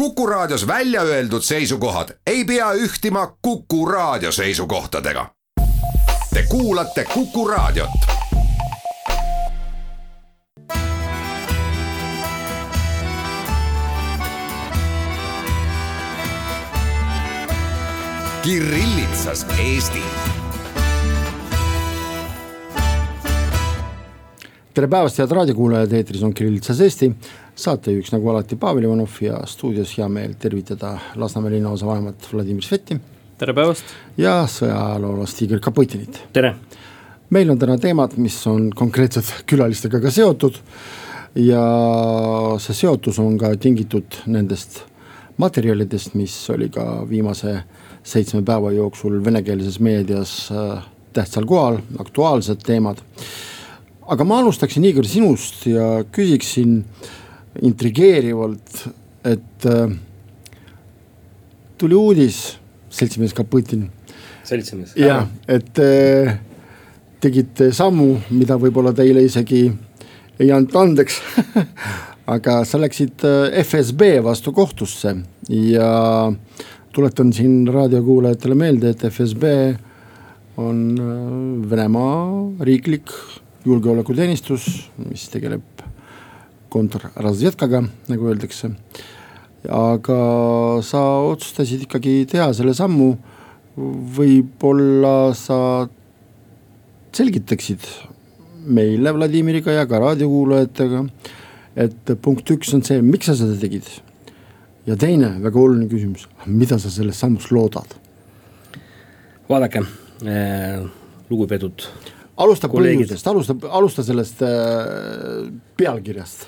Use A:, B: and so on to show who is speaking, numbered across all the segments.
A: Kuku Raadios välja öeldud seisukohad ei pea ühtima Kuku Raadio seisukohtadega. Te kuulate Kuku Raadiot. Kirillitsas Eesti
B: tere päevast, head raadiokuulajad, eetris on Kirillitsas Eesti saatejuhiks nagu alati Pavel Ivanov ja stuudios hea meel tervitada Lasnamäe linnaosa vanemat Vladimir Sveti.
C: tere päevast.
B: ja sõjaajaloolast Igor Kaputinit.
C: tere.
B: meil on täna teemad, mis on konkreetselt külalistega ka seotud ja see seotus on ka tingitud nendest materjalidest, mis oli ka viimase seitsme päeva jooksul venekeelses meedias äh, tähtsal kohal, aktuaalsed teemad. aga ma alustaksin Igor sinust ja küsiksin äh, intrigeerivalt, et äh, tuli uudis, seltsimees Kaputin.
C: seltsimees.
B: jah, et äh, tegite sammu, mida võib-olla teile isegi ei andnud andeks aga sa läksid äh, FSB vastu kohtusse ja tuletan siin raadiokuulajatele meelde, et FSB on äh, Venemaa riiklik julgeolekuteenistus, mis tegeleb kontrrazvedkaga, nagu öeldakse. aga sa otsustasid ikkagi teha selle sammu. võib-olla sa selgitaksid meile Vladimiriga ja ka raadiokuulajatega, et punkt üks on see, miks sa seda tegid. ja teine väga oluline küsimus, mida sa sellest sammust loodad?
C: vaadake äh,, lugupeetud
B: alusta põhjusest, alusta, alusta sellest äh, pealkirjast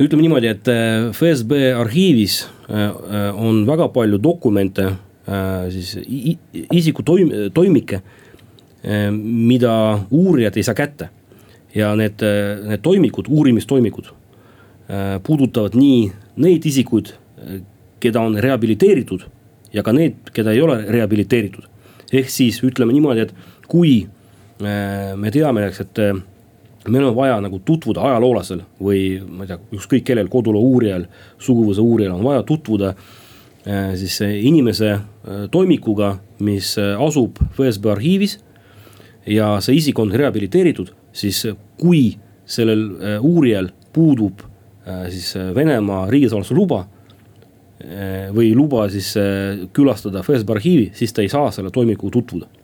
C: ütleme niimoodi, et äh, FSB arhiivis äh, äh, on väga palju dokumente, siis isiku toim-, toimike, mida uurijad ei saa kätte. ja need, need toimikud, uurimistoimikud puudutavad nii neid isikuid, keda on rehabiliteeritud ja ka need, keda ei ole rehabiliteeritud. ehk siis ütleme niimoodi, et kui me teame näiteks, et meil on vaja nagu tutvuda ajaloolasel või ma ei tea, ükskõik kellel, koduloo uurijal, suguvõsa uurijal on vaja tutvuda äh, siis inimese äh, toimikuga, mis äh, asub FSB arhiivis. ja see isik on rehabiliteeritud, siis kui sellel uurijal puudub siis Venemaa riigisaladuse luba või luba siis külastada FSB arhiivi, siis ta ei saa selle toimikuga tutvuda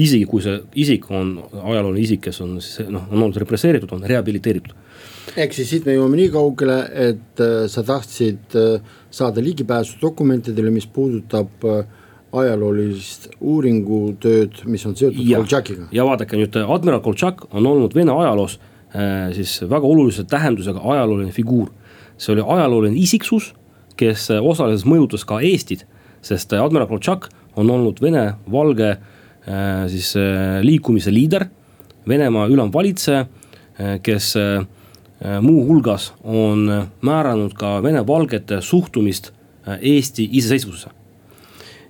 C: isegi kui see isik on ajalooline isik, kes on siis noh, on olnud represseeritud, on rehabiliteeritud.
B: ehk siis siit me jõuame nii kaugele, et äh, sa tahtsid äh, saada ligipääsu dokumentidele, mis puudutab äh, ajaloolist uuringutööd, mis on seotud Koltšakiga.
C: ja vaadake nüüd, admiral Koltšak on olnud Vene ajaloos äh, siis väga olulise tähendusega ajalooline figuur. see oli ajalooline isiksus, kes osaliselt mõjutas ka Eestit, sest admiral Koltšak on olnud Vene valge äh, Äh, siis äh, liikumise liider, Venemaa ülemvalitseja, äh, kes muuhulgas on määranud ka Vene valgete suhtumist Eesti iseseisvusse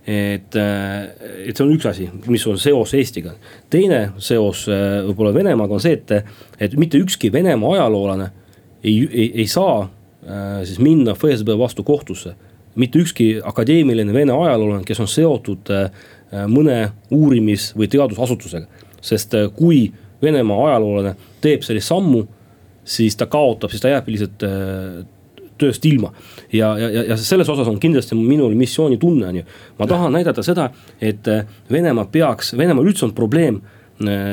C: et, et see on üks asi, mis on seos Eestiga. teine seos võib-olla Venemaaga on see, et, et mitte ükski Venemaa ajaloolane ei, ei, ei saa siis minna FSB vastu kohtusse. Mitte ükski akadeemiline Vene ajaloolane, kes on seotud Äh, mõne uurimis- või teadusasutusega. sest äh, kui Venemaa ajaloolane teeb sellist sammu, siis ta kaotab, siis ta jääb lihtsalt äh, tööst ilma. ja, ja, ja selles osas on kindlasti minul missioonitunne, on ju. ma tahan näidata seda, et Venemaa peaks, Venemaal üldse on probleem,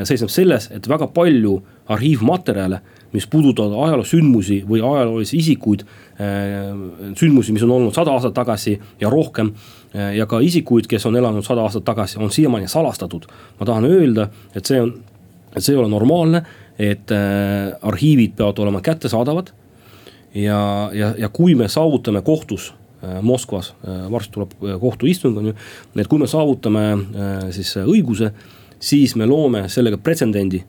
C: seisneb selles, et väga palju arhiivmaterjale, mis puudutavad ajaloosündmusi või ajaloolisi isikuid. sündmusi, mis on olnud sada aastat tagasi ja rohkem Äh, ja ka isikuid, kes on elanud sada aastat tagasi, on siiamaani salastatud. ma tahan öelda, et see on, et see ei ole normaalne, et äh, arhiivid peavad olema kättesaadavad. ja, ja, ja kui me saavutame kohtus äh, Moskvas äh,, varsti tuleb äh, kohtuistung on ju, et kui me saavutame äh, siis õiguse, siis me loome sellega pretsedendi.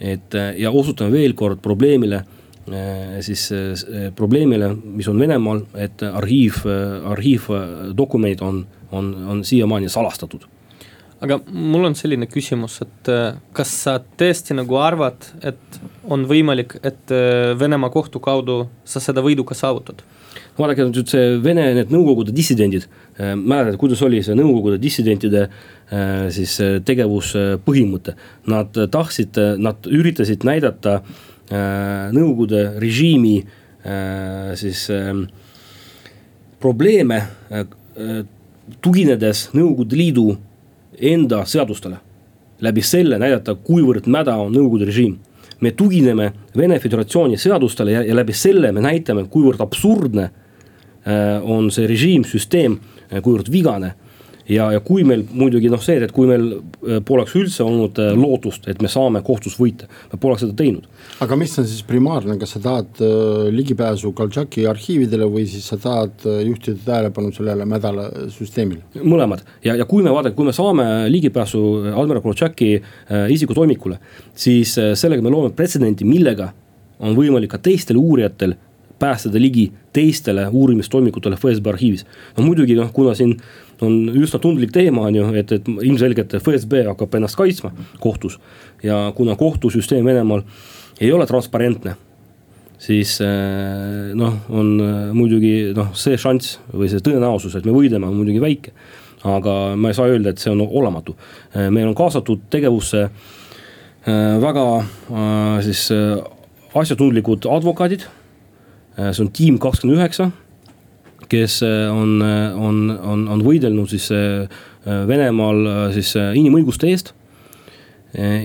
C: et ja osutame veel kord probleemile Äh, siis äh, probleemile, mis on Venemaal, et arhiiv, arhiivdokumendid on, on, on siiamaani salastatud
D: aga mul on selline küsimus, et äh, kas sa tõesti nagu arvad, et on võimalik, et Venemaa kohtu kaudu sa seda võidu ka saavutad?
C: Vaadake nüüd see Vene need Nõukogude dissidendid, mäletad, kuidas oli see Nõukogude dissidentide siis tegevuspõhimõte. Nad tahtsid, nad üritasid näidata Nõukogude režiimi siis probleeme tuginedes Nõukogude Liidu enda seadustele. läbi selle näidata, kuivõrd mäda on Nõukogude režiim. me tugineme Vene Föderatsiooni seadustele ja, ja läbi selle me näitame, kuivõrd absurdne äh, on see režiim, süsteem, äh, kuivõrd vigane ja, ja kui meil muidugi noh, see, et kui meil äh, poleks üldse olnud äh, lootust, et me saame kohtus võita, me poleks seda teinud.
B: aga mis on siis primaarne, kas sa tahad äh, ligipääsu Koltšaki arhiividele või siis sa tahad juhtida tähelepanu sellele mädala süsteemile?
C: mõlemad ja, ja kui me vaadake, kui me saame ligipääsu admiral Koltšaki isikutoimikule, siis sellega me loome pretsedendi, millega on võimalik ka teistel uurijatel pääseda ligi teistele uurimistoimikutele FSB arhiivis. no muidugi noh, kuna siin on üsna tundlik teema, on ju, et, et ilmselgelt FSB hakkab ennast kaitsma kohtus. ja kuna kohtusüsteem Venemaal ei ole transparentne, siis eh, noh, on eh, muidugi noh, see šanss või see tõenäosus, et me võidame, on muidugi väike. aga ma ei saa öelda, et see on olematu. Eh, meil on kaasatud tegevusse väga siis asjatundlikud advokaadid. See on tiim kakskümmend üheksa kes äh, on, äh, on, on, on võidelnud siis äh, Venemaal siis inimõiguste eest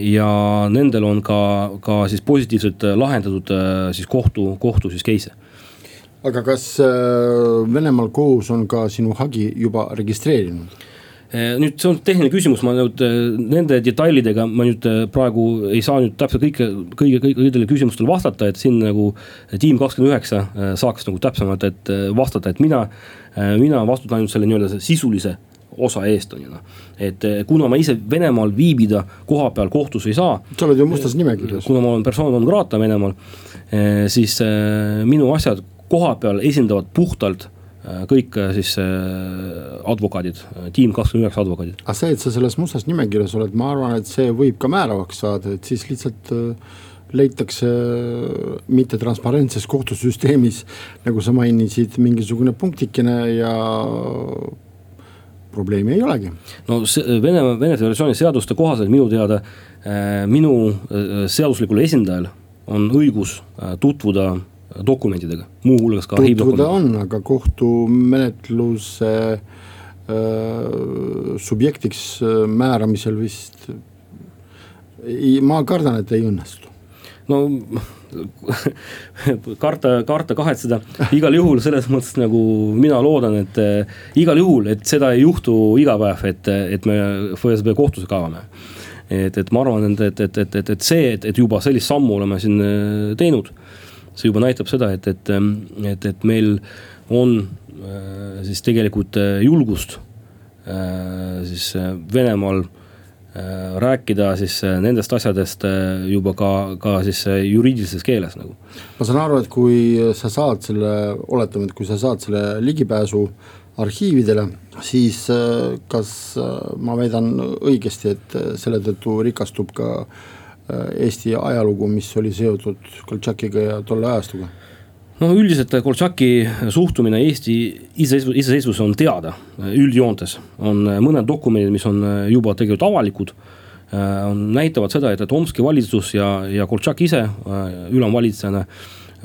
C: ja nendel on ka, ka siis positiivselt lahendatud siis kohtu, kohtu siis case'e.
B: aga kas Venemaal kohus on ka sinu hagi juba registreerinud?
C: Eh, nüüd see on tehniline küsimus, ma nüüd eh, nende detailidega ma nüüd eh, praegu ei saa nüüd täpselt kõike, kõige, kõige, kõigile küsimustele vastata, et siin nagu tiim kakskümmend üheksa saaks nagu täpsemalt, et vastata, et mina, mina vastutan ainult selle nii-öelda sisulise osa eest on ju noh. et kuna ma ise Venemaal viibida koha peal kohtus ei saa.
B: sa oled ju mustas nimekirjas.
C: kuna ma olen persona non grata Venemaal, siis minu asjad koha peal esindavad puhtalt kõik äh, siis äh, advokaadid, tiim kakskümmend üheksa advokaadid.
B: aga see, et sa selles mustas nimekirjas oled, ma arvan, et see võib ka määravaks saada, et siis lihtsalt leitakse mittetransparentses kohtusüsteemis, nagu sa mainisid, mingisugune punktikene ja probleemi ei olegi.
C: no see Vene, Vene Föderatsiooni seaduste kohaselt minu teada minu seaduslikul esindajal on õigus tutvuda dokumentidega, muuhulgas ka.
B: tutvuda on, aga kohtumenetluse äh, subjektiks äh, määramisel vist ei, ma kardan, et ei õnnestu.
C: no karta, karta kahetseda, igal juhul selles mõttes nagu mina loodan, et äh, igal juhul, et seda ei juhtu iga päev, et, et me FSB kohtusse kaevame et, et ma arvan, et, et, et, et, et, see, et, et juba sellist sammu oleme siin äh, teinud see juba näitab seda, et, et, et, et meil on äh, siis tegelikult äh, julgust äh, siis Venemaal rääkida siis nendest asjadest juba ka, ka siis juriidilises keeles nagu.
B: ma saan aru, et kui sa saad selle, oletame, et kui sa saad selle ligipääsu arhiividele, siis kas ma väidan õigesti, et selle tõttu rikastub ka Äh, Eesti ajalugu, mis oli seotud Koltšakiga ja tolle ajastuga?
C: no üldiselt Koltšaki suhtumine Eesti iseseisvus, iseseisvus on teada üldjoontes, on mõned dokumendid, mis on juba tegelikult avalikud äh, on, näitavad seda, et, et Omski valitsus ja, ja Koltšak ise äh, ülemvalitsejana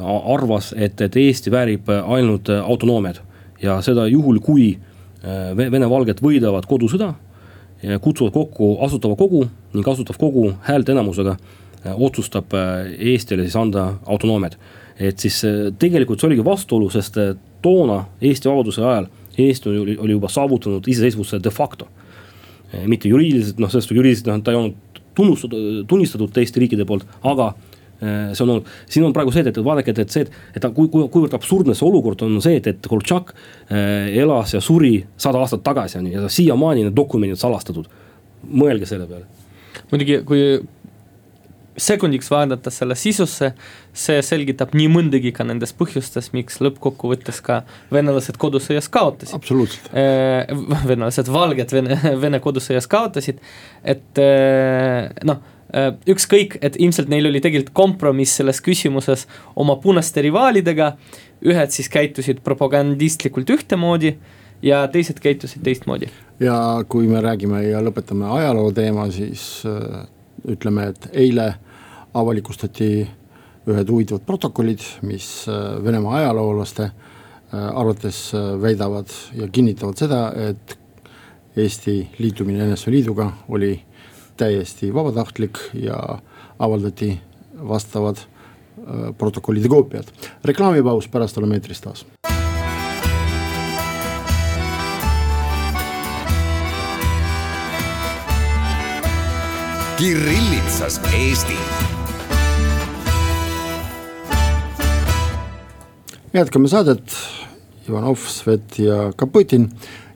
C: arvas, et, et Eesti väärib ainult autonoomiat. ja seda juhul, kui Vene-Valged võidavad kodusõda kutsuvad kokku Asutava Kogu ning Asutav Kogu häälteenamusega äh, otsustab äh, Eestile siis anda autonoomiat. et siis äh, tegelikult see oligi vastuolu, sest toona Eesti vabaduse ajal Eesti oli, oli juba saavutanud iseseisvuse de facto. mitte juriidiliselt, noh, sest juriidiliselt noh, ta ei olnud tunnustatud, tunnistatud teiste riikide poolt, aga see on olnud, siin on praegu see, et, et vaadake, et, et see, et, et kui, kui, kuivõrd absurdne see olukord on see, et, et Koltšak äh, elas ja suri sada aastat tagasi on ju ja siiamaani need dokumendid salastatud. mõelge selle peale.
D: muidugi, kui sekundiks vaadata selle sisusse, see selgitab nii mõndagi ka nendest põhjustest, miks lõppkokkuvõttes ka venelased kodusõjas kaotasid.
B: absoluutselt
D: äh,. venelased, valged Vene, Vene kodusõjas kaotasid, et noh äh, ükskõik, et ilmselt neil oli tegelikult kompromiss selles küsimuses oma punaste rivaalidega, ühed siis käitusid propagandistlikult ühtemoodi ja teised käitusid teistmoodi.
B: ja kui me räägime ja lõpetame ajaloo teema, siis äh, ütleme, et eile avalikustati ühed huvitavad protokollid, mis äh, Venemaa ajaloolaste äh, arvates äh, väidavad ja kinnitavad seda, et Eesti liitumine NSV Liiduga oli täiesti vabatahtlik ja avaldati vastavad äh, protokollide koopiad. reklaamipaus, pärast oleme eetris taas.
A: Kirillitsas Eesti.
B: jätkame saadet, Ivanov, Svet ja Kaputin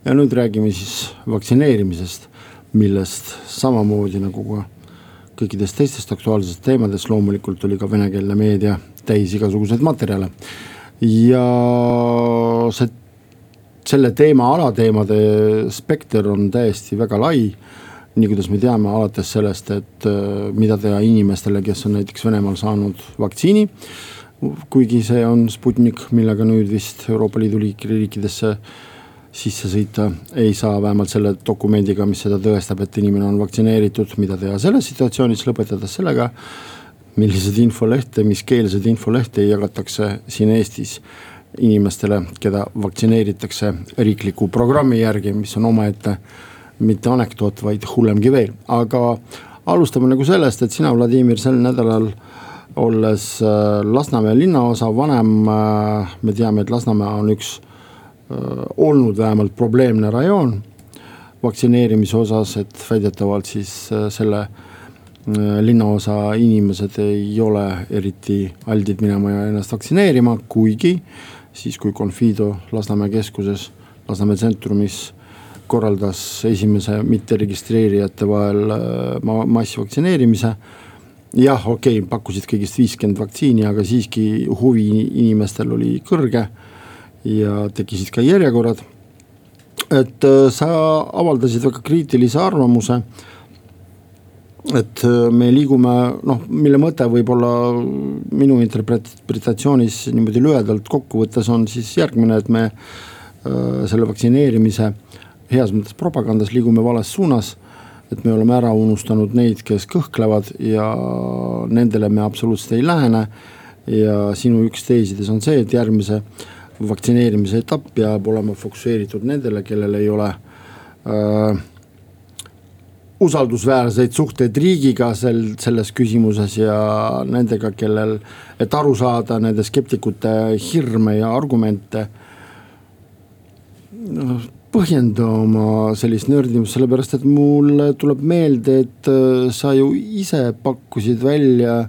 B: ja nüüd räägime siis vaktsineerimisest, millest samamoodi nagu ka kõikidest teistest aktuaalsetest teemadest loomulikult oli ka venekeelne meedia täis igasuguseid materjale. ja see, selle teema alateemade spekter on täiesti väga lai nii kuidas me teame, alates sellest, et äh, mida teha inimestele, kes on näiteks Venemaal saanud vaktsiini. kuigi see on Sputnik, millega nüüd vist Euroopa Liidu riikidesse sisse sõita ei saa, vähemalt selle dokumendiga, mis seda tõestab, et inimene on vaktsineeritud, mida teha selles situatsioonis, lõpetades sellega. milliseid infolehte, miskeelseid infolehte jagatakse siin Eestis inimestele, keda vaktsineeritakse riikliku programmi järgi, mis on omaette mitte anekdoot, vaid hullemgi veel, aga alustame nagu sellest, et sina, Vladimir, sel nädalal olles äh, Lasnamäe linnaosa vanem, äh, me teame, et Lasnamäe on üks olnud vähemalt probleemne rajoon vaktsineerimise osas, et väidetavalt siis selle linnaosa inimesed ei ole eriti aldid minema ja ennast vaktsineerima, kuigi siis, kui Confido Lasnamäe keskuses, Lasnamäe tsentrumis korraldas esimese mitteregistreerijate vahel äh, massvaktsineerimise. jah, okei okay,, pakkusid kõigist viiskümmend vaktsiini, aga siiski huvi inimestel oli kõrge ja tekkisid ka järjekorrad. et äh, sa avaldasid väga kriitilise arvamuse et äh, me liigume, noh, mille mõte võib-olla minu interpretatsioonis niimoodi lühedalt kokku võttes on siis järgmine, et me äh, selle vaktsineerimise heas mõttes propagandas liigume vales suunas. et me oleme ära unustanud neid, kes kõhklevad ja nendele me absoluutselt ei lähene. ja sinu üks teesides on see, et järgmise vaktsineerimise etapp peab olema fokusseeritud nendele, kellel ei ole äh, usaldusväärseid suhteid riigiga sel, selles küsimuses ja nendega, kellel, et aru saada nende skeptikute hirme ja argumente. noh, põhjenda oma sellist nördimust, sellepärast et mulle tuleb meelde, et äh, sa ju ise pakkusid välja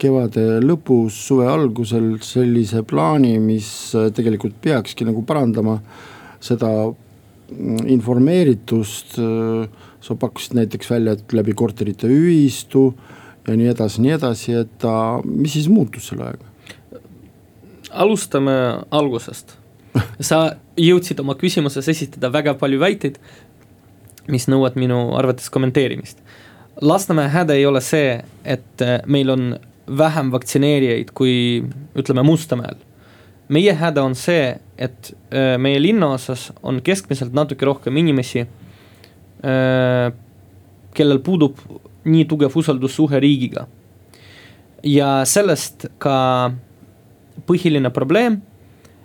B: kevade lõpus, suve algusel sellise plaani, mis äh, tegelikult peakski nagu parandama seda mm, informeeritust. Äh, sa pakkusid näiteks välja, et läbi korterite ühistu ja nii edasi, nii edasi, et mis siis muutus selle ajaga?
D: alustame algusest sa jõudsid oma küsimuses esitada väga palju väiteid, mis nõuavad minu arvates kommenteerimist. Lasnamäe häda ei ole see, et äh, meil on vähem vaktsineerijaid kui ütleme Mustamäel. meie häda on see, et äh, meie linnaosas on keskmiselt natuke rohkem inimesi, äh, kellel puudub nii tugev usaldussuhe riigiga. ja sellest ka põhiline probleem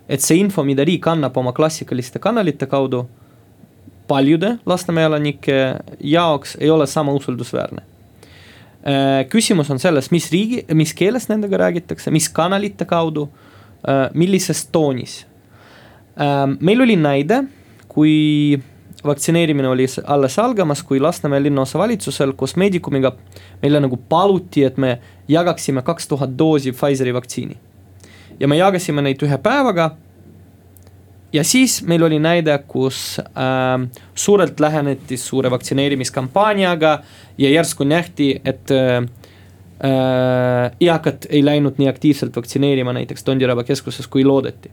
D: et see info, mida riik annab oma klassikaliste kanalite kaudu, paljude Lasnamäe elanike jaoks ei ole sama usaldusväärne. Äh, küsimus on selles, mis riigi, mis keeles nendega räägitakse, mis kanalite kaudu, äh, millises toonis. Äh, meil oli näide, kui vaktsineerimine oli alles algamas, kui Lasnamäe linnaosa valitsusel koos Medicumiga meile nagu paluti, et me jagaksime kaks tuhat doosi Pfizeri vaktsiini ja me jagasime neid ühe päevaga. Ja siis meil oli näide, kus äh, suurelt läheneti suure vaktsineerimiskampaaniaga ja järsku nähti, et äh, äh, eakad ei läinud nii aktiivselt vaktsineerima näiteks Tondiraba keskuses, kui loodeti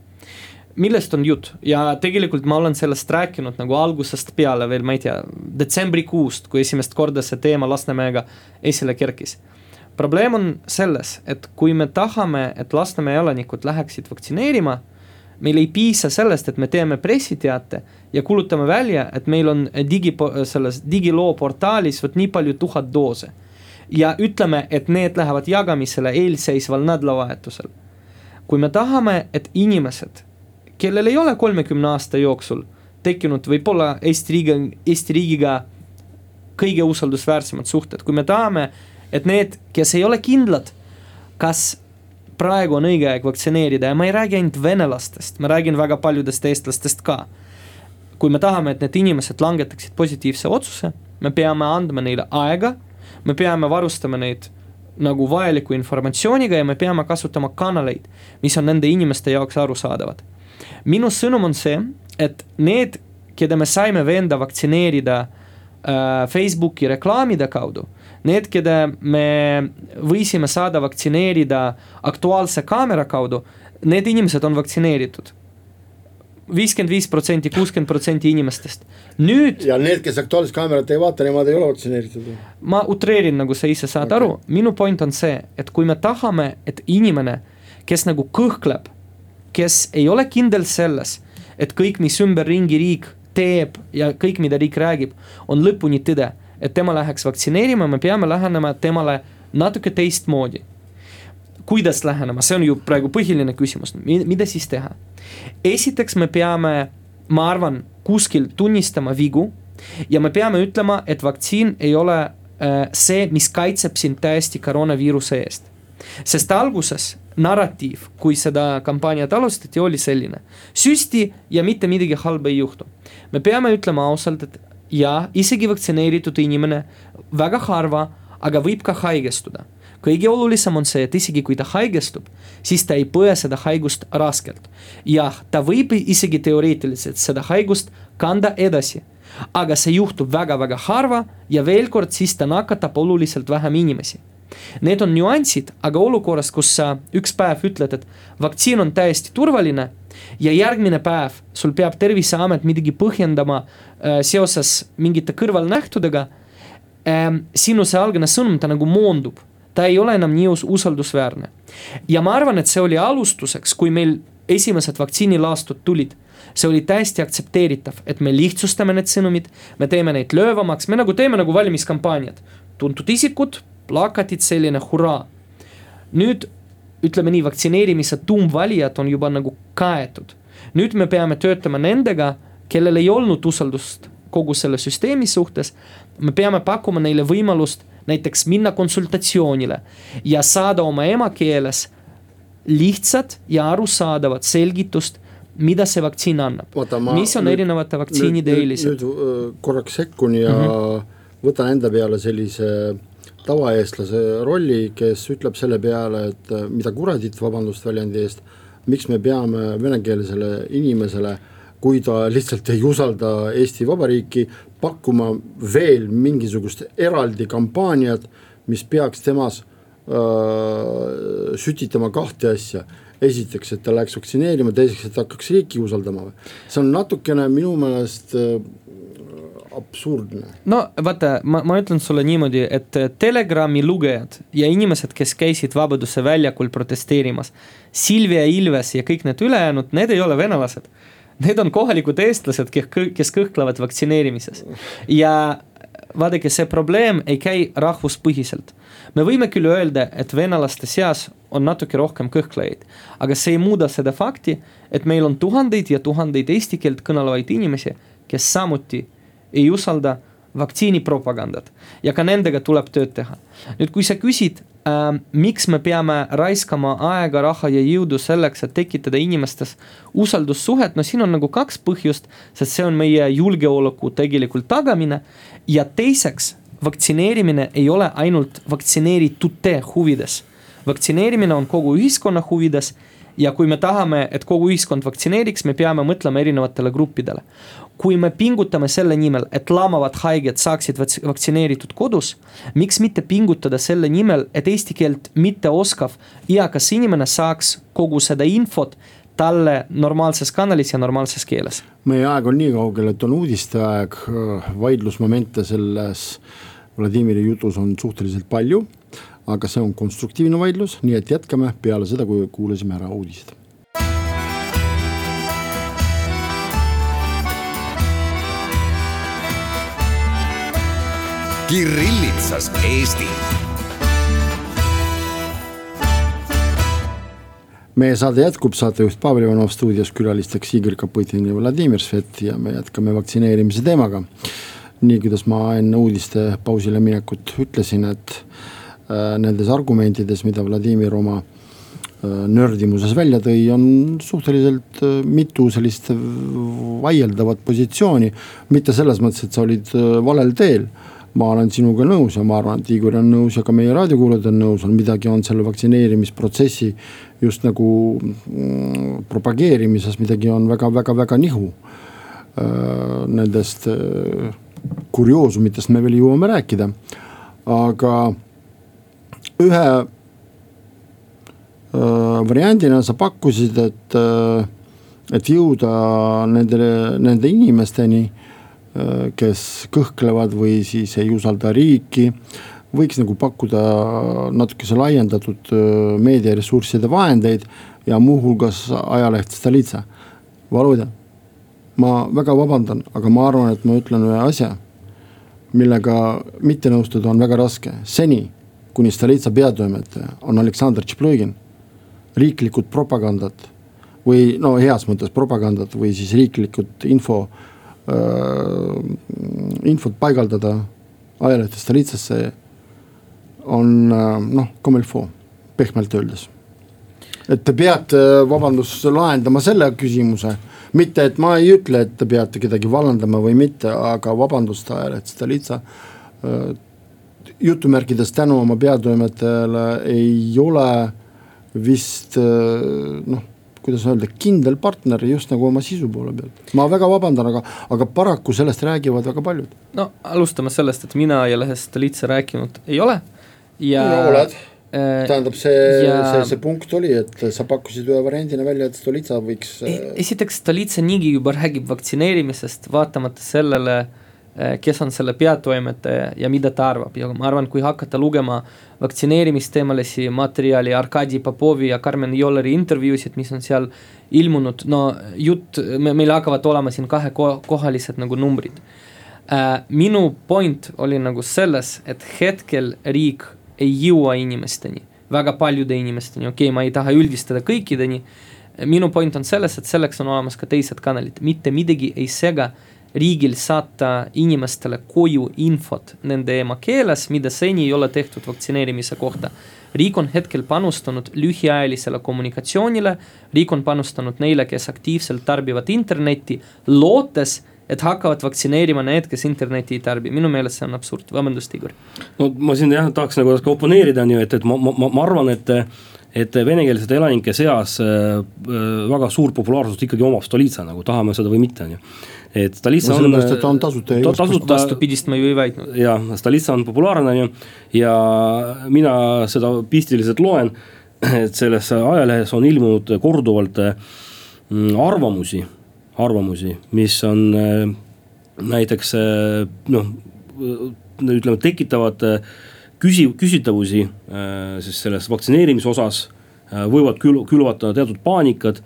D: millest on jutt ja tegelikult ma olen sellest rääkinud nagu algusest peale veel, ma ei tea, detsembrikuust, kui esimest korda see teema Lasnamäega esile kerkis. probleem on selles, et kui me tahame, et Lasnamäe elanikud läheksid vaktsineerima, meil ei piisa sellest, et me teeme pressiteate ja kuulutame välja, et meil on digi, selles digiloo portaalis vot nii palju tuhat doose. ja ütleme, et need lähevad jagamisele eelseisval nädalavahetusel. kui me tahame, et inimesed kellel ei ole kolmekümne aasta jooksul tekkinud võib-olla Eesti riigi, Eesti riigiga kõige usaldusväärsemad suhted, kui me tahame, et need, kes ei ole kindlad, kas praegu on õige aeg vaktsineerida ja ma ei räägi ainult venelastest, ma räägin väga paljudest eestlastest ka. kui me tahame, et need inimesed langetaksid positiivse otsuse, me peame andma neile aega, me peame varustama neid nagu vajaliku informatsiooniga ja me peame kasutama kanaleid, mis on nende inimeste jaoks arusaadavad minu sõnum on see, et need, keda me saime veenda vaktsineerida äh, Facebooki reklaamide kaudu, need, keda me võisime saada vaktsineerida Aktuaalse kaamera kaudu, need inimesed on vaktsineeritud viiskümmend viis protsenti, kuuskümmend protsenti inimestest. nüüd.
B: ja need, kes Aktuaalset kaamerat ei vaata, nemad ei ole vaktsineeritud.
D: ma utreerin, nagu sa ise saad okay. aru, minu point on see, et kui me tahame, et inimene, kes nagu kõhkleb kes ei ole kindel selles, et kõik, mis ümberringi riik teeb ja kõik, mida riik räägib, on lõpuni tõde. Et tema läheks vaktsineerima, me peame lähenema temale natuke teistmoodi. kuidas lähenema, see on ju praegu põhiline küsimus, mida siis teha? esiteks me peame, ma arvan, kuskil tunnistama vigu ja me peame ütlema, et vaktsiin ei ole äh, see, mis kaitseb sind täiesti koroonaviiruse eest. sest alguses narratiiv, kui seda kampaaniat alustati, oli selline. süsti ja mitte midagi halba ei juhtu. me peame ütlema ausalt, et ja isegi vaktsineeritud inimene väga harva, aga võib ka haigestuda. kõige olulisem on see, et isegi kui ta haigestub, siis ta ei põe seda haigust raskelt. jah, ta võib isegi teoreetiliselt seda haigust kanda edasi aga see juhtub väga-väga harva ja veel kord, siis ta nakatab oluliselt vähem inimesi Need on nüansid, aga olukorras, kus sa üks päev ütled, et vaktsiin on täiesti turvaline ja järgmine päev sul peab terviseamet midagi põhjendama äh, seoses mingite kõrvalnähtudega ähm,. sinu see algne sõnum, ta nagu moondub, ta ei ole enam nii usaldusväärne. ja ma arvan, et see oli alustuseks, kui meil esimesed vaktsiinilaastud tulid see oli täiesti aktsepteeritav, et me lihtsustame need sõnumid, me teeme neid löövamaks, me nagu teeme nagu valimiskampaaniad. tuntud isikud plakatid, selline hurraa. nüüd ütleme nii, vaktsineerimise tuumvalijad on juba nagu kaetud. nüüd me peame töötama nendega, kellel ei olnud usaldust kogu selle süsteemi suhtes. me peame pakkuma neile võimalust näiteks minna konsultatsioonile ja saada oma emakeeles lihtsat ja arusaadavat selgitust mida see vaktsiin annab, mis on nüüd, erinevate vaktsiinide eelised?
B: nüüd äh, korraks sekkun ja mm -hmm. võtan enda peale sellise tavaeestlase rolli, kes ütleb selle peale, et äh, mida kuradit, vabandust väljendi eest, miks me peame venekeelsele inimesele, kui ta lihtsalt ei usalda Eesti Vabariiki, pakkuma veel mingisugust eraldi kampaaniat, mis peaks temas öö, äh, sütitama kahte asja esiteks, et ta läheks vaktsineerima, teiseks, et hakkaks riiki usaldama. see on natukene minu meelest äh, absurdne.
D: no vaata, ma, ma ütlen sulle niimoodi, et Telegrami lugejad ja inimesed, kes käisid Vabaduse väljakul protesteerimas, Silvia Ilves ja kõik need ülejäänud, need ei ole venelased. Need on kohalikud eestlased, kes kõhklevad vaktsineerimises ja vaadake, see probleem ei käi rahvuspõhiselt. me võime küll öelda, et venelaste seas on natuke rohkem kõhklejaid, aga see ei muuda seda fakti, et meil on tuhandeid ja tuhandeid eesti keelt kõnelevaid inimesi, kes samuti ei usalda vaktsiinipropagandat ja ka nendega tuleb tööd teha. nüüd, kui sa küsid äh,, miks me peame raiskama aega, raha ja jõudu selleks, et tekitada inimestes usaldussuhet, no siin on nagu kaks põhjust, sest see on meie julgeoleku tegelikult tagamine ja teiseks, vaktsineerimine ei ole ainult vaktsineeritute huvides. vaktsineerimine on kogu ühiskonna huvides ja kui me tahame, et kogu ühiskond vaktsineeriks, me peame mõtlema erinevatele gruppidele kui me pingutame selle nimel, et lamavad haiged saaksid vaktsineeritud kodus, miks mitte pingutada selle nimel, et eesti keelt mitte oskav eakas inimene saaks kogu seda infot talle normaalses kanalis ja normaalses keeles.
B: meie aeg on nii kaugel, et on uudisteaeg, vaidlusmomente selles Vladimiri jutus on suhteliselt palju, aga see on konstruktiivne vaidlus, nii et jätkame peale seda, kui kuulasime ära uudised
A: Kirillitsas Eesti.
B: meie saade jätkub, saatejuht Pavel Ivanov stuudios, külalisteks Igor Kapõtin ja Vladimir Svet ja me jätkame vaktsineerimise teemaga. nii, kuidas ma enne uudiste pausile minekut ütlesin, et äh, nendes argumentides, mida Vladimir oma äh, nördimuses välja tõi, on suhteliselt äh, mitu sellist vaieldavat positsiooni. mitte selles mõttes, et sa olid äh, valel teel ma olen sinuga nõus ja ma arvan, et Igor on nõus ja ka meie raadiokuulajad on nõus, on midagi on selle vaktsineerimisprotsessi just nagu mm, propageerimises midagi on väga-väga-väga nihu äh,. Nendest äh, kurioosumitest me veel jõuame rääkida, aga ühe variandina sa pakkusid, et et jõuda nendele, nende inimesteni kes kõhklevad või siis ei usalda riiki. võiks nagu pakkuda natukese laiendatud meediaressursside vahendeid ja muuhulgas ajaleht Stolitsa. Volodja, ma väga vabandan, aga ma arvan, et ma ütlen ühe asja, millega mitte nõustuda on väga raske. seni, kuni Stolitsa peatoimetaja on Aleksandr Tšeplõgin, riiklikud propagandat või no heas mõttes propagandat või siis riiklikud info Äh, infot paigaldada ajalehtest Stolitsasse on äh, noh, faut, pehmelt öeldes. et te peate, vabandust, lahendama selle küsimuse, mitte et ma ei ütle, et te peate kedagi vallandama või mitte, aga vabandust, ajaleht Stolitsa äh, jutumärkides tänu oma peatoimetajale ei ole vist noh kuidas öelda, kindel partner just nagu oma sisu poole pealt. ma väga vabandan, aga, aga paraku sellest räägivad väga paljud.
D: no alustame sellest, et mina ajalehest Litsa rääkinud ei ole ja
B: no, oled äh, tähendab, see ja..., see, see punkt oli, et sa pakkusid ühe variandina välja, et Stolitsa võiks
D: e. esiteks Stolitsa niigi juba räägib vaktsineerimisest, vaatamata sellele äh, Eh, kes on selle peatoimetaja ja mida ta arvab ja ma arvan, kui hakata lugema vaktsineerimisteemalisi materjali, Arkadi Popovi ja Karmen Jolleri intervjuusid, mis on seal ilmunud, no jutt, meil hakkavad olema siin kahekohalised nagu numbrid äh,. minu point oli nagu selles, et hetkel riik ei jõua inimesteni, väga paljude inimesteni, okei okay,, ma ei taha üldistada kõikideni. minu point on selles, et selleks on olemas ka teised kanalid, mitte midagi ei sega riigil saata inimestele koju infot nende emakeeles, mida seni ei ole tehtud vaktsineerimise kohta. riik on hetkel panustanud lühiajalisele kommunikatsioonile, riik on panustanud neile, kes aktiivselt tarbivad internetti, lootes et hakkavad vaktsineerima need, kes internetti ei tarbi, minu meelest see on absurd, vabandust, Igor.
C: no ma siin jah tahaks nagu oponeerida on ju, et, et ma, ma, ma arvan, et et venekeelsete elanike seas äh, väga suurt populaarsust ikkagi omab Stolitsa, nagu tahame seda või mitte, on ju et Stolitsa
B: no, on. sellepärast, et ta on tasuta
D: ta,. tasuta. vastupidist ma ju ei väitnud.
C: jah, Stolitsa on populaarne on ju ja mina seda pistiliselt loen, et selles ajalehes on ilmunud korduvalt mm, arvamusi, arvamusi, mis on äh, näiteks äh, noh, ütleme, tekitavad äh, küsi-, küsitavusi siis selles vaktsineerimise osas, võivad kül-, külvata teatud paanikat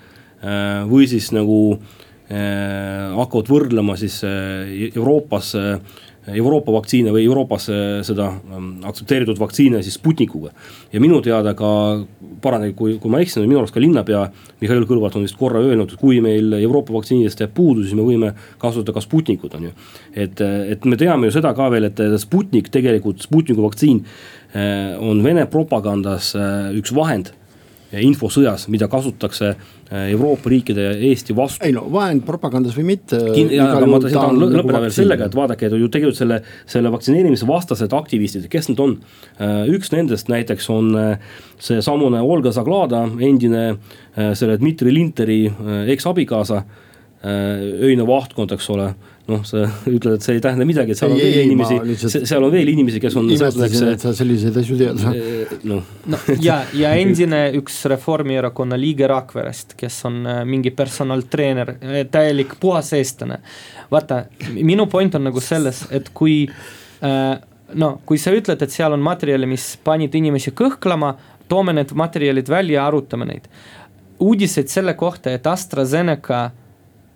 C: või siis nagu äh, Äh, hakkavad võrdlema siis äh, Euroopas, äh, Euroopa vaktsiine või Euroopas seda ähm, aktsepteeritud vaktsiine siis Sputnikuga. ja minu teada ka, paranege, kui, kui ma eksin, minu arust ka linnapea Mihhail Kõlvart on vist korra öelnud, et kui meil Euroopa vaktsiinidest jääb puudu, siis me võime kasutada ka Sputnikut, on ju. et, et me teame ju seda ka veel, et Sputnik tegelikult, Sputniku vaktsiin on Vene propagandas üks vahend infosõjas, mida kasutatakse äh, Euroopa riikide ja Eesti vastu.
B: ei no vahend propagandas või mitte.
C: lõpetada veel sellega, et vaadake, et ju tegelikult selle, selle vaktsineerimise vastased aktivistid, kes need on. Äh, üks nendest näiteks on äh, seesamune Olga Zaglada, endine selle Dmitri Linteri eksabikaasa öine vahtkond, eks ole noh, sa ütled, et see ei tähenda midagi, et seal ei, on veel ei, inimesi, seal on veel inimesi, kes on.
B: imestasin, et sa selliseid asju tead.
D: noh no, ja, ja endine üks Reformierakonna liige Rakverest, kes on äh, mingi personaltreener, äh, täielik puhas eestlane. vaata, minu point on nagu selles, et kui äh, no kui sa ütled, et seal on materjale, mis panid inimesi kõhklema, toome need materjalid välja, arutame neid. uudised selle kohta, et AstraZeneca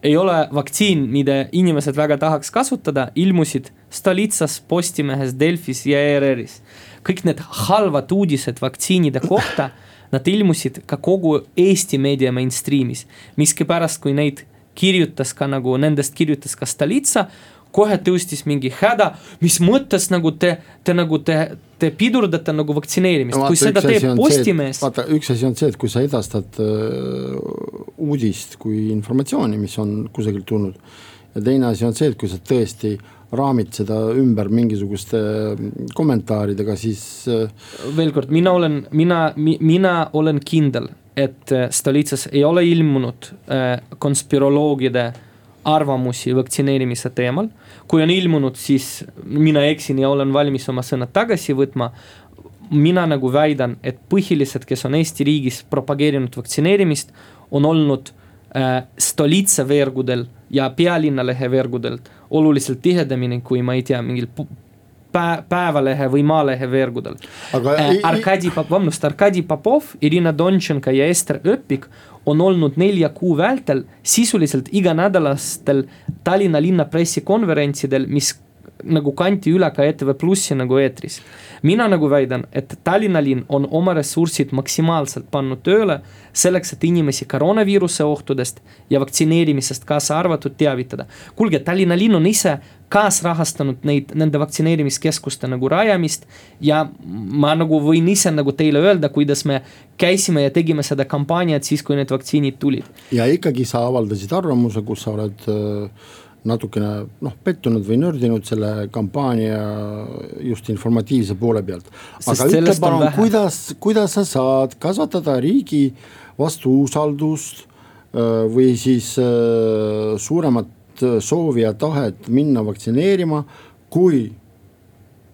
D: ei ole vaktsiin, mida inimesed väga tahaks kasutada, ilmusid Stolitsas, Postimehes, Delfis ja ERR-is. kõik need halvad uudised vaktsiinide kohta, nad ilmusid ka kogu Eesti meedia mainstream'is. miskipärast, kui neid kirjutas ka nagu, nendest kirjutas ka Stolitsa, kohe tõustis mingi häda, mis mõttes nagu te, te nagu te, te pidurdate nagu vaktsineerimist no,, kui seda teeb Postimees.
B: vaata, üks asi on see, et kui sa edastad uh, uudist kui informatsiooni, mis on kusagilt tulnud. ja teine asi on see, et kui sa tõesti raamid seda ümber mingisuguste kommentaaridega, siis uh....
D: veel kord, mina olen, mina mi,, mina olen kindel, et Stolitsas ei ole ilmunud konspiroloogide arvamusi vaktsineerimise teemal. Kui on ilmunud, siis mina eksin ja olen valmis oma sõnad tagasi võtma. mina nagu väidan, et põhilised, kes on Eesti riigis propageerinud vaktsineerimist, on olnud äh, Stolitsa veergudel ja pealinnalehe veergudel oluliselt tihedamini kui ma ei tea, mingil pä Päevalehe või Maalehe veergudel. Äh, Arkadi, vabandust, Arkadi Popov, Irina Dontšenko ja Ester Öppik on olnud nelja kuu vältel sisuliselt iganädalastel Tallinna linna pressikonverentsidel, mis nagu kanti üle ka ETV Plussi nagu eetris. mina nagu väidan, et Tallinna linn on oma ressursid maksimaalselt pannud tööle selleks, et inimesi koroonaviiruse ohtudest ja vaktsineerimisest kaasa arvatud teavitada. kuulge, Tallinna linn on ise kaasrahastanud neid, nende vaktsineerimiskeskuste nagu rajamist. ja ma nagu võin ise nagu teile öelda, kuidas me käisime ja tegime seda kampaaniat siis, kui need vaktsiinid tulid.
B: ja ikkagi sa avaldasid arvamuse, kus sa oled äh, natukene noh, pettunud või nördinud selle kampaania just informatiivse poole pealt. aga ütle palun, kuidas, kuidas sa saad kasvatada riigi vastu usaldust äh, või siis äh, suuremat Äh, soovi ja tahet minna vaktsineerima, kui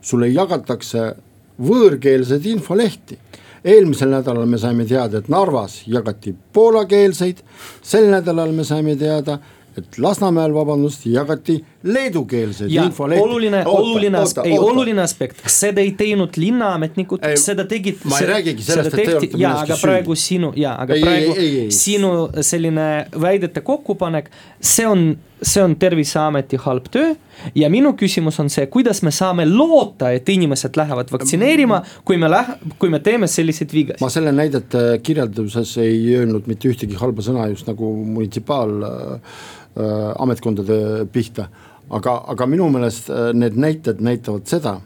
B: sulle jagatakse võõrkeelseid infolehti. eelmisel nädalal me saime teada, et Narvas jagati poolakeelseid, sel nädalal me saime teada, et Lasnamäel, vabandust, jagati leedukeelseid infolehti.
D: oluline, oluline, ei oluline aspekt, seda ei teinud linnaametnikud, seda tegid.
B: ma ei räägigi sellest, et te olete
D: millestki süüdi. aga praegu sinu, ja, aga ei, praegu ei, ei, ei. sinu selline väidete kokkupanek, see on see on Terviseameti halb töö ja minu küsimus on see, kuidas me saame loota, et inimesed lähevad vaktsineerima, kui me lähe-, kui me teeme selliseid vigasid.
B: ma selle näidete kirjelduses ei öelnud mitte ühtegi halba sõna just nagu munitsipaalametkondade äh, pihta. aga, aga minu meelest äh, need näited näitavad seda,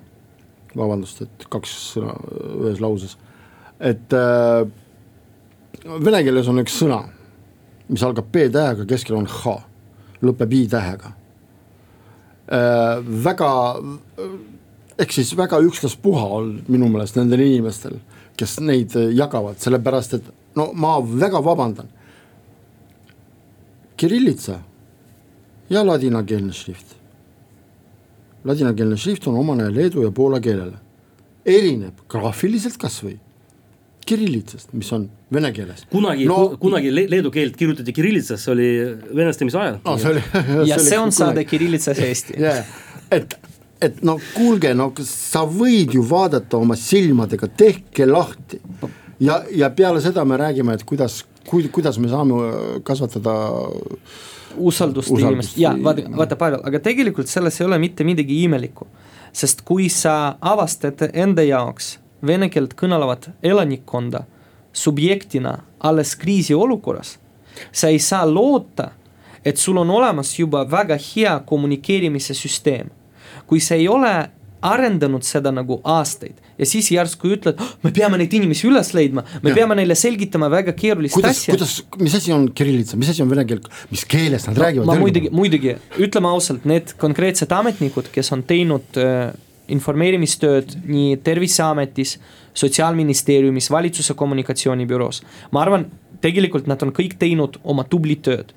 B: vabandust, et kaks sõna ühes lauses, et äh, vene keeles on üks sõna, mis algab B-tähega, keskel on H lõpeb i-tähega äh,. väga, ehk siis väga ükstaspuha on minu meelest nendel inimestel, kes neid jagavad, sellepärast et no ma väga vabandan. Kirillitsa ja ladinakeelne šrift. Ladinakeelne šrift on omane Leedu ja Poola keelele, erineb graafiliselt kasvõi kirillitsast, mis on vene keeles.
C: kunagi no,, kunagi leedu keelt kirjutati kirillitsas, see oli venestamise ajal
B: no,. See oli,
D: ja see, see on saade kirillitsas Eesti
B: yeah.. et, et no kuulge, no sa võid ju vaadata oma silmadega, tehke lahti. ja, ja peale seda me räägime, et kuidas, kuidas me saame kasvatada
D: usaldust, usaldust inimest ja vaata, vaata Pavel, aga tegelikult selles ei ole mitte midagi imelikku. sest kui sa avastad enda jaoks vene keelt kõnelevat elanikkonda subjektina alles kriisiolukorras, sa ei saa loota, et sul on olemas juba väga hea kommunikeerimise süsteem. kui sa ei ole arendanud seda nagu aastaid ja siis järsku ütled oh,, me peame neid inimesi üles leidma, me ja. peame neile selgitama väga keerulist
B: kuidas,
D: asja.
B: kuidas, mis asi on kirillitsa, mis asi on vene keel, mis keeles nad no, räägivad?
D: ma muidugi, muidugi ütleme ausalt, need konkreetsed ametnikud, kes on teinud äh, informeerimistööd nii Terviseametis, Sotsiaalministeeriumis, valitsuse kommunikatsioonibüroos. ma arvan, tegelikult nad on kõik teinud oma tublit tööd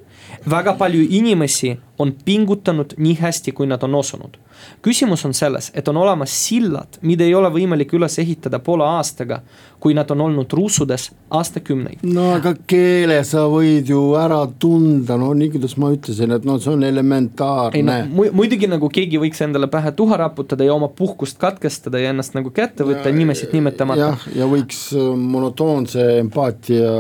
D: väga palju inimesi on pingutanud nii hästi, kui nad on osunud. Küsimus on selles, et on olemas sillad, mida ei ole võimalik üles ehitada poole aastaga, kui nad on olnud ruusudes aastakümneid.
B: no aga keele sa võid ju ära tunda, no nii kuidas ma ütlesin, et no see on elementaarne.
D: No, muidugi nagu keegi võiks endale pähe tuha raputada ja oma puhkust katkestada ja ennast nagu kätte võtta ja, nimesid nimetamata.
B: jah, ja võiks äh, monotoonse empaatia,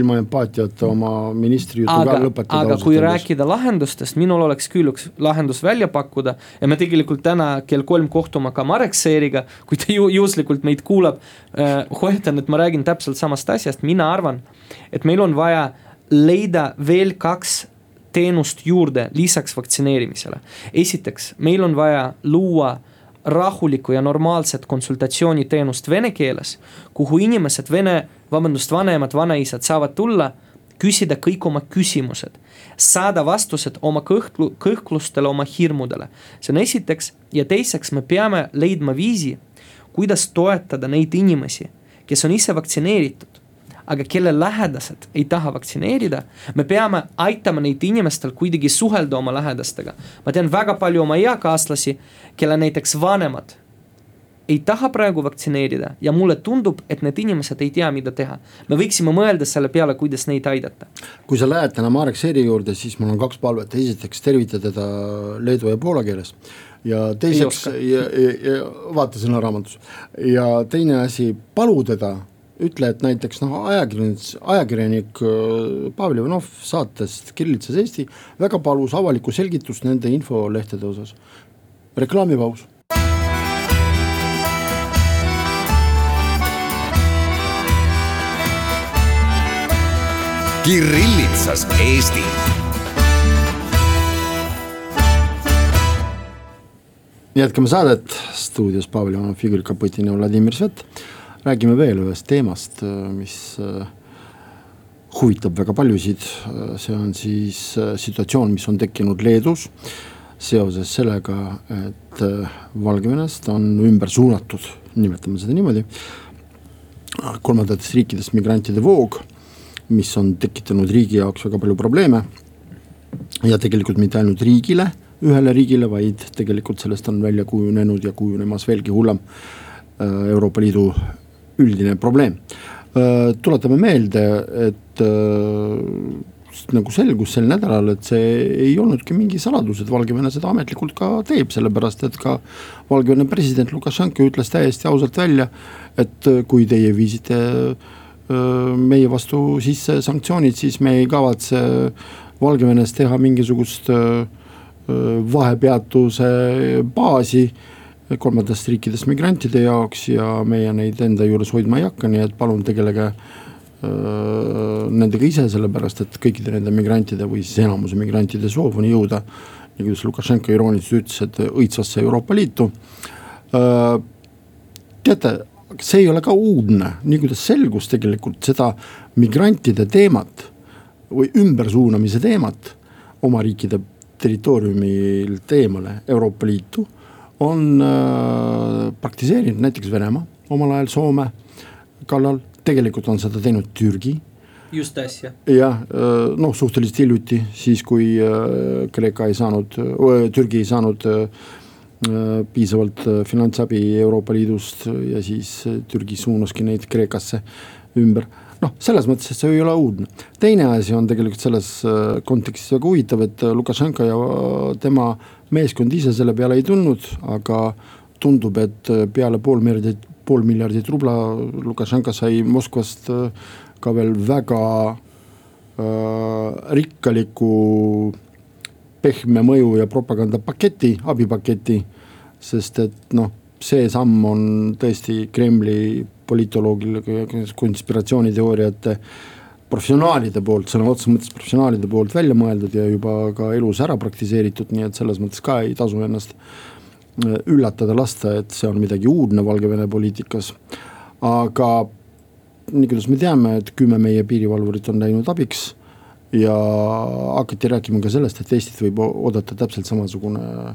B: ilma empaatiata oma ministri jutu ka lõpetada.
D: aga kui rääkida lahendustest, minul oleks küll üks lahendus välja pakkuda ja me tegelikult täna kell kolm kohtume ka Marek Seeriga, kui ta ju juhuslikult meid kuulab äh, hoiatan, et ma räägin täpselt samast asjast, mina arvan, et meil on vaja leida veel kaks teenust juurde lisaks vaktsineerimisele. esiteks, meil on vaja luua rahulikku ja normaalset konsultatsiooniteenust vene keeles, kuhu inimesed, vene, vabandust, vanemad, vanaisad saavad tulla, küsida kõik oma küsimused, saada vastused oma kõhklu, kõhklustele, oma hirmudele. see on esiteks ja teiseks me peame leidma viisi, kuidas toetada neid inimesi kes on ise vaktsineeritud, aga kelle lähedased ei taha vaktsineerida, me peame aitama neid inimestel kuidagi suhelda oma lähedastega. ma tean väga palju oma eakaaslasi, kelle näiteks vanemad ei taha praegu vaktsineerida ja mulle tundub, et need inimesed ei tea, mida teha. me võiksime mõelda selle peale, kuidas neid aidata.
B: kui sa lähed täna Marek Seeri juurde, siis mul on kaks palvet, esiteks tervita teda leedu ja poola keeles ja teiseks, ja, ja, ja vaata sõnaraamatus ja teine asi, palu teda ütle, et näiteks noh, ajakirjanik, ajakirjanik äh, Pavel Ivanov saatest Kirillitsas Eesti väga palus avalikku selgitust nende infolehtede osas. reklaamipaus.
A: Kirillitsas Eesti.
B: Jätkame saadet, stuudios Pavel Ivanov, Igor Kaputin ja Vladimir Svet. räägime veel ühest teemast, mis äh, huvitab väga paljusid, see on siis äh, situatsioon, mis on tekkinud Leedus seoses sellega, et äh, Valgevenest on ümber suunatud, nimetame seda niimoodi, kolmandatest riikidest migrantide voog, mis on tekitanud riigi jaoks väga palju probleeme ja tegelikult mitte ainult riigile ühele riigile, vaid tegelikult sellest on välja kujunenud ja kujunemas veelgi hullem äh, Euroopa Liidu üldine probleem. Äh, tuletame meelde, et äh, nagu selgus sel nädalal, et see ei olnudki mingi saladus, et Valgevene seda ametlikult ka teeb, sellepärast et ka Valgevene president Lukašenka ütles täiesti ausalt välja, et kui teie viisite meie vastu sisse sanktsioonid, siis me ei kavatse Valgevenes teha mingisugust vahepeatuse baasi kolmandatest riikidest migrantide jaoks ja meie neid enda juures hoidma ei hakka, nii et palun tegelege nendega ise, sellepärast et kõikide nende migrantide või siis enamuse migrantide soov on jõuda, nii kuidas Lukašenko irooniliselt ütles, et õitsvasse Euroopa Liitu. teate, see ei ole ka uudne, nii kuidas selgus tegelikult seda migrantide teemat või ümbersuunamise teemat oma riikide territooriumilt eemale Euroopa Liitu on äh, praktiseerinud näiteks Venemaa, omal ajal Soome kallal, tegelikult on seda teinud Türgi.
D: just äsja.
B: jah äh,, noh suhteliselt hiljuti, siis kui äh, Kreeka ei saanud äh,, Türgi ei saanud piisavalt äh, finantsabi Euroopa Liidust ja siis äh, Türgi suunaski neid Kreekasse ümber noh, selles mõttes, et see ei ole uudne. teine asi on tegelikult selles äh, kontekstis väga huvitav, et äh, Lukašenka ja äh, tema meeskond ise selle peale ei tulnud, aga tundub, et peale pool miljardit, pool miljardit rubla Lukašenka sai Moskvast ka veel väga äh, rikkaliku pehme mõju ja propagandapaketi, abipaketi, sest et noh, see samm on tõesti Kremli poliitoloogil, konspiratsiooniteooriate professionaalide poolt, sõna otseses mõttes professionaalide poolt välja mõeldud ja juba ka elus ära praktiseeritud, nii et selles mõttes ka ei tasu ennast äh, üllatada lasta, et see on midagi uudne Valgevene poliitikas. aga nii kuidas me teame, et kümme meie piirivalvurit on läinud abiks ja hakati rääkima ka sellest, et Eestit võib oodata täpselt samasugune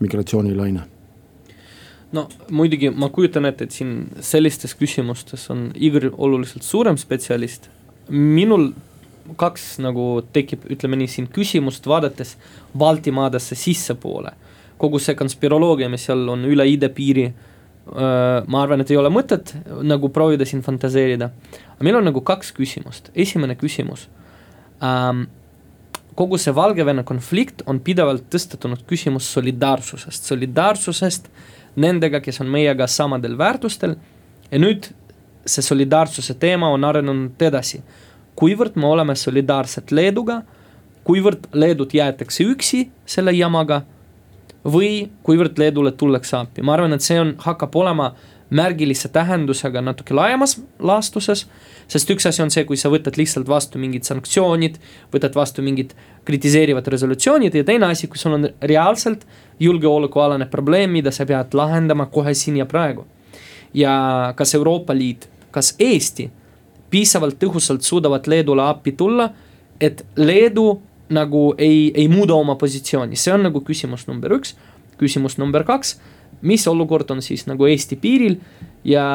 B: migratsioonilaine
D: no muidugi ma kujutan ette, et siin sellistes küsimustes on Igor oluliselt suurem spetsialist. minul kaks nagu tekib, ütleme nii, siin küsimust vaadates Baltimaadesse sissepoole. kogu see konspiroloogia, mis seal on üle idapiiri, ma arvan, et ei ole mõtet nagu proovida siin fantaseerida. meil on nagu kaks küsimust, esimene küsimus ähm, kogu see Valgevene konflikt on pidevalt tõstatunud küsimus solidaarsusest, solidaarsusest nendega, kes on meiega samadel väärtustel. ja nüüd see solidaarsuse teema on arenenud edasi. kuivõrd me oleme solidaarsed Leeduga, kuivõrd Leedut jäetakse üksi selle jamaga või kuivõrd Leedule tullakse appi, ma arvan, et see on, hakkab olema märgilise tähendusega natuke laiemas laastuses. sest üks asi on see, kui sa võtad lihtsalt vastu mingid sanktsioonid, võtad vastu mingid kritiseerivad resolutsioonid ja teine asi, kui sul on reaalselt julgeolekualane probleem, mida sa pead lahendama kohe siin ja praegu. ja kas Euroopa Liit, kas Eesti piisavalt tõhusalt suudavad Leedule appi tulla, et Leedu nagu ei, ei muuda oma positsiooni, see on nagu küsimus number üks. küsimus number kaks mis olukord on siis nagu Eesti piiril. Ja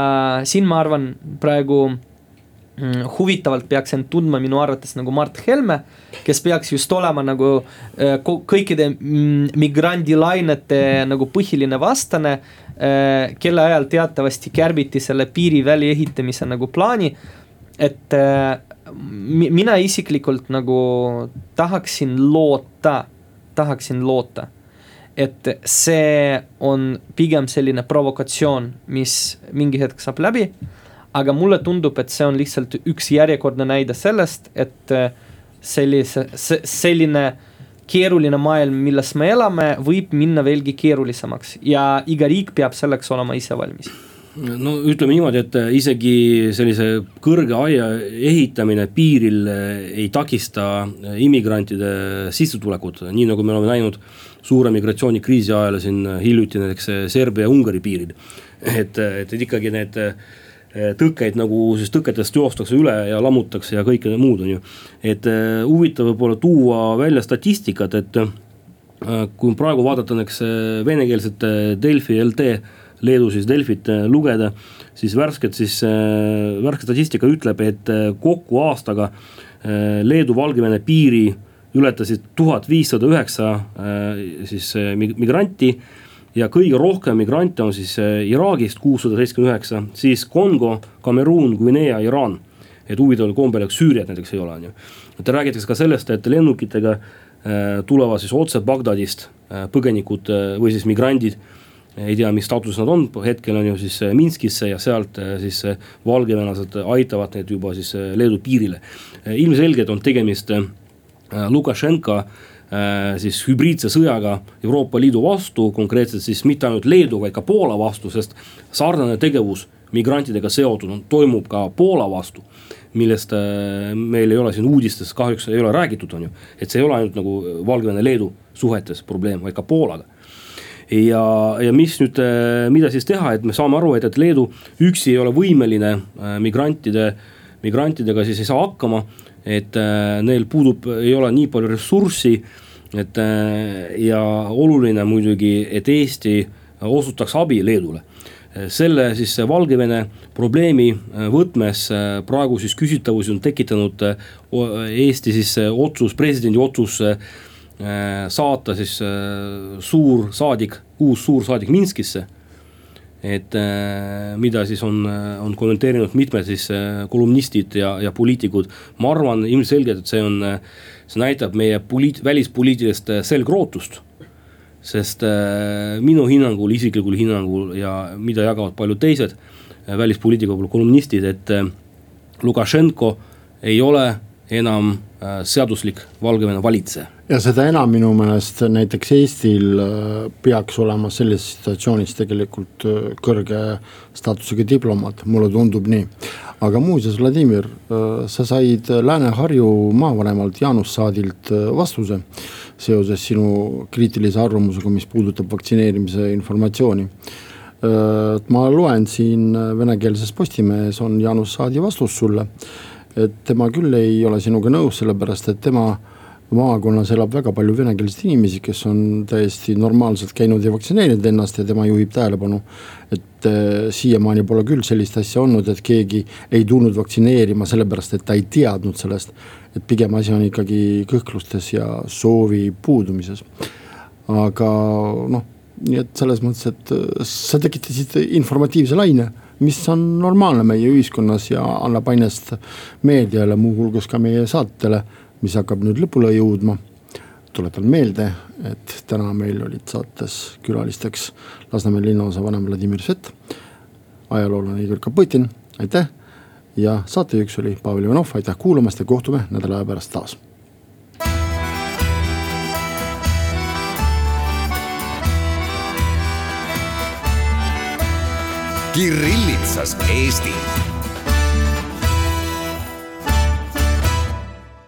D: siin ma arvan praegu mm, huvitavalt peaks end tundma minu arvates nagu Mart Helme, kes peaks just olema nagu äh, kõikide mm, migrandilainete nagu põhiline vastane, äh, kelle ajal teatavasti kärbiti selle piiriväli ehitamise nagu plaani, et äh, mina isiklikult nagu tahaksin loota, tahaksin loota et see on pigem selline provokatsioon, mis mingi hetk saab läbi. aga mulle tundub, et see on lihtsalt üks järjekordne näide sellest, et äh, sellise, selline keeruline maailm, milles me elame, võib minna veelgi keerulisemaks ja iga riik peab selleks olema ise valmis
C: no ütleme niimoodi, et isegi sellise kõrge aia ehitamine piiril ei takista immigrantide sissetulekut, nii nagu me oleme näinud suure migratsioonikriisi ajal siin hiljuti näiteks Serbia-Ungari piiril. et, et, ikkagi need tõkkeid nagu siis tõketest joostakse üle ja lammutakse ja kõike muud, on ju. et huvitav võib-olla tuua välja statistikat, et kui praegu vaadata näiteks venekeelset Delfi LT, Leedu siis Delfit lugeda, siis värsket siis, värske statistika ütleb, et kokku aastaga Leedu-Valgevene piiri ületasid tuhat viissada üheksa äh, siis äh, migranti. ja kõige rohkem migrante on siis äh, Iraagist kuussada seitsekümmend üheksa, siis Kongo, Kameruun, Guinea, Iraan. et huvitaval kombel, eks Süüriat näiteks ei ole, on ju. et räägitakse ka sellest, et lennukitega tulevad siis otse Bagdadist põgenikud või siis migrandid ei tea, mis staatuses nad on, hetkel on ju siis Minskisse ja sealt siis valgevenelased aitavad neid juba siis Leedu piirile. ilmselgelt on tegemist Lukašenka siis hübriidse sõjaga Euroopa Liidu vastu, konkreetselt siis mitte ainult Leedu, vaid ka Poola vastu, sest sarnane tegevus migrantidega seotud on, toimub ka Poola vastu. millest meil ei ole siin uudistes kahjuks ei ole räägitud, on ju, et see ei ole ainult nagu Valgevene-Leedu suhetes probleem, vaid ka Poolaga ja, ja mis nüüd, mida siis teha, et me saame aru, et, et Leedu üksi ei ole võimeline migrantide, migrantidega siis ei saa hakkama et äh, neil puudub, ei ole nii palju ressurssi. et äh, ja oluline muidugi, et Eesti osutaks abi Leedule selle siis Valgevene probleemi võtmes praegu siis küsitavusi on tekitanud Eesti siis otsus, presidendi otsus saata siis suur saadik, uus suursaadik Minskisse et äh, mida siis on, äh, on kommenteerinud mitmed siis äh, kolumnistid ja, ja poliitikud. ma arvan ilmselgelt, et see on, see näitab meie poliit-, välispoliitilist selgrootust. sest minu hinnangul, isiklikul hinnangul ja mida jagavad paljud teised välispoliitika kolumnistid, et Lukašenko ei ole enam seaduslik Valgevene valitseja
B: ja seda enam minu meelest näiteks Eestil äh, peaks olema selles situatsioonis tegelikult äh, kõrge staatusega diplomaat, mulle tundub nii. aga muuseas, Vladimir, äh, sa said Lääne-Harju maavanemalt Jaanus Saadilt vastuse seoses sinu kriitilise arvamusega, mis puudutab vaktsineerimise informatsiooni. ma loen siin venekeelses Postimehes on Jaanus Saadi vastus sulle, et tema küll ei ole sinuga nõus, sellepärast et tema maakonnas elab väga palju venekeelseid inimesi, kes on täiesti normaalselt käinud ja vaktsineerinud ennast ja tema juhib tähelepanu, et äh, siiamaani pole küll sellist asja olnud, et keegi ei tulnud vaktsineerima sellepärast, et ta ei teadnud sellest. et pigem asi on ikkagi kõhklustes ja soovi puudumises. aga noh, nii et selles mõttes, et äh, sa tekitasid informatiivse laine mis on normaalne meie ühiskonnas ja annab ainest meediale, muuhulgas ka meie saatele mis hakkab nüüd lõpule jõudma. tuletan meelde, et täna meil olid saates külalisteks Lasnamäe linnaosavanem Vladimir Svet, ajaloolane Igor Kapõtin, aitäh. ja saatejuhiks oli Pavel Ivanov, aitäh kuulamast ja kohtume nädala aja pärast taas.
A: Kirillitsas Eesti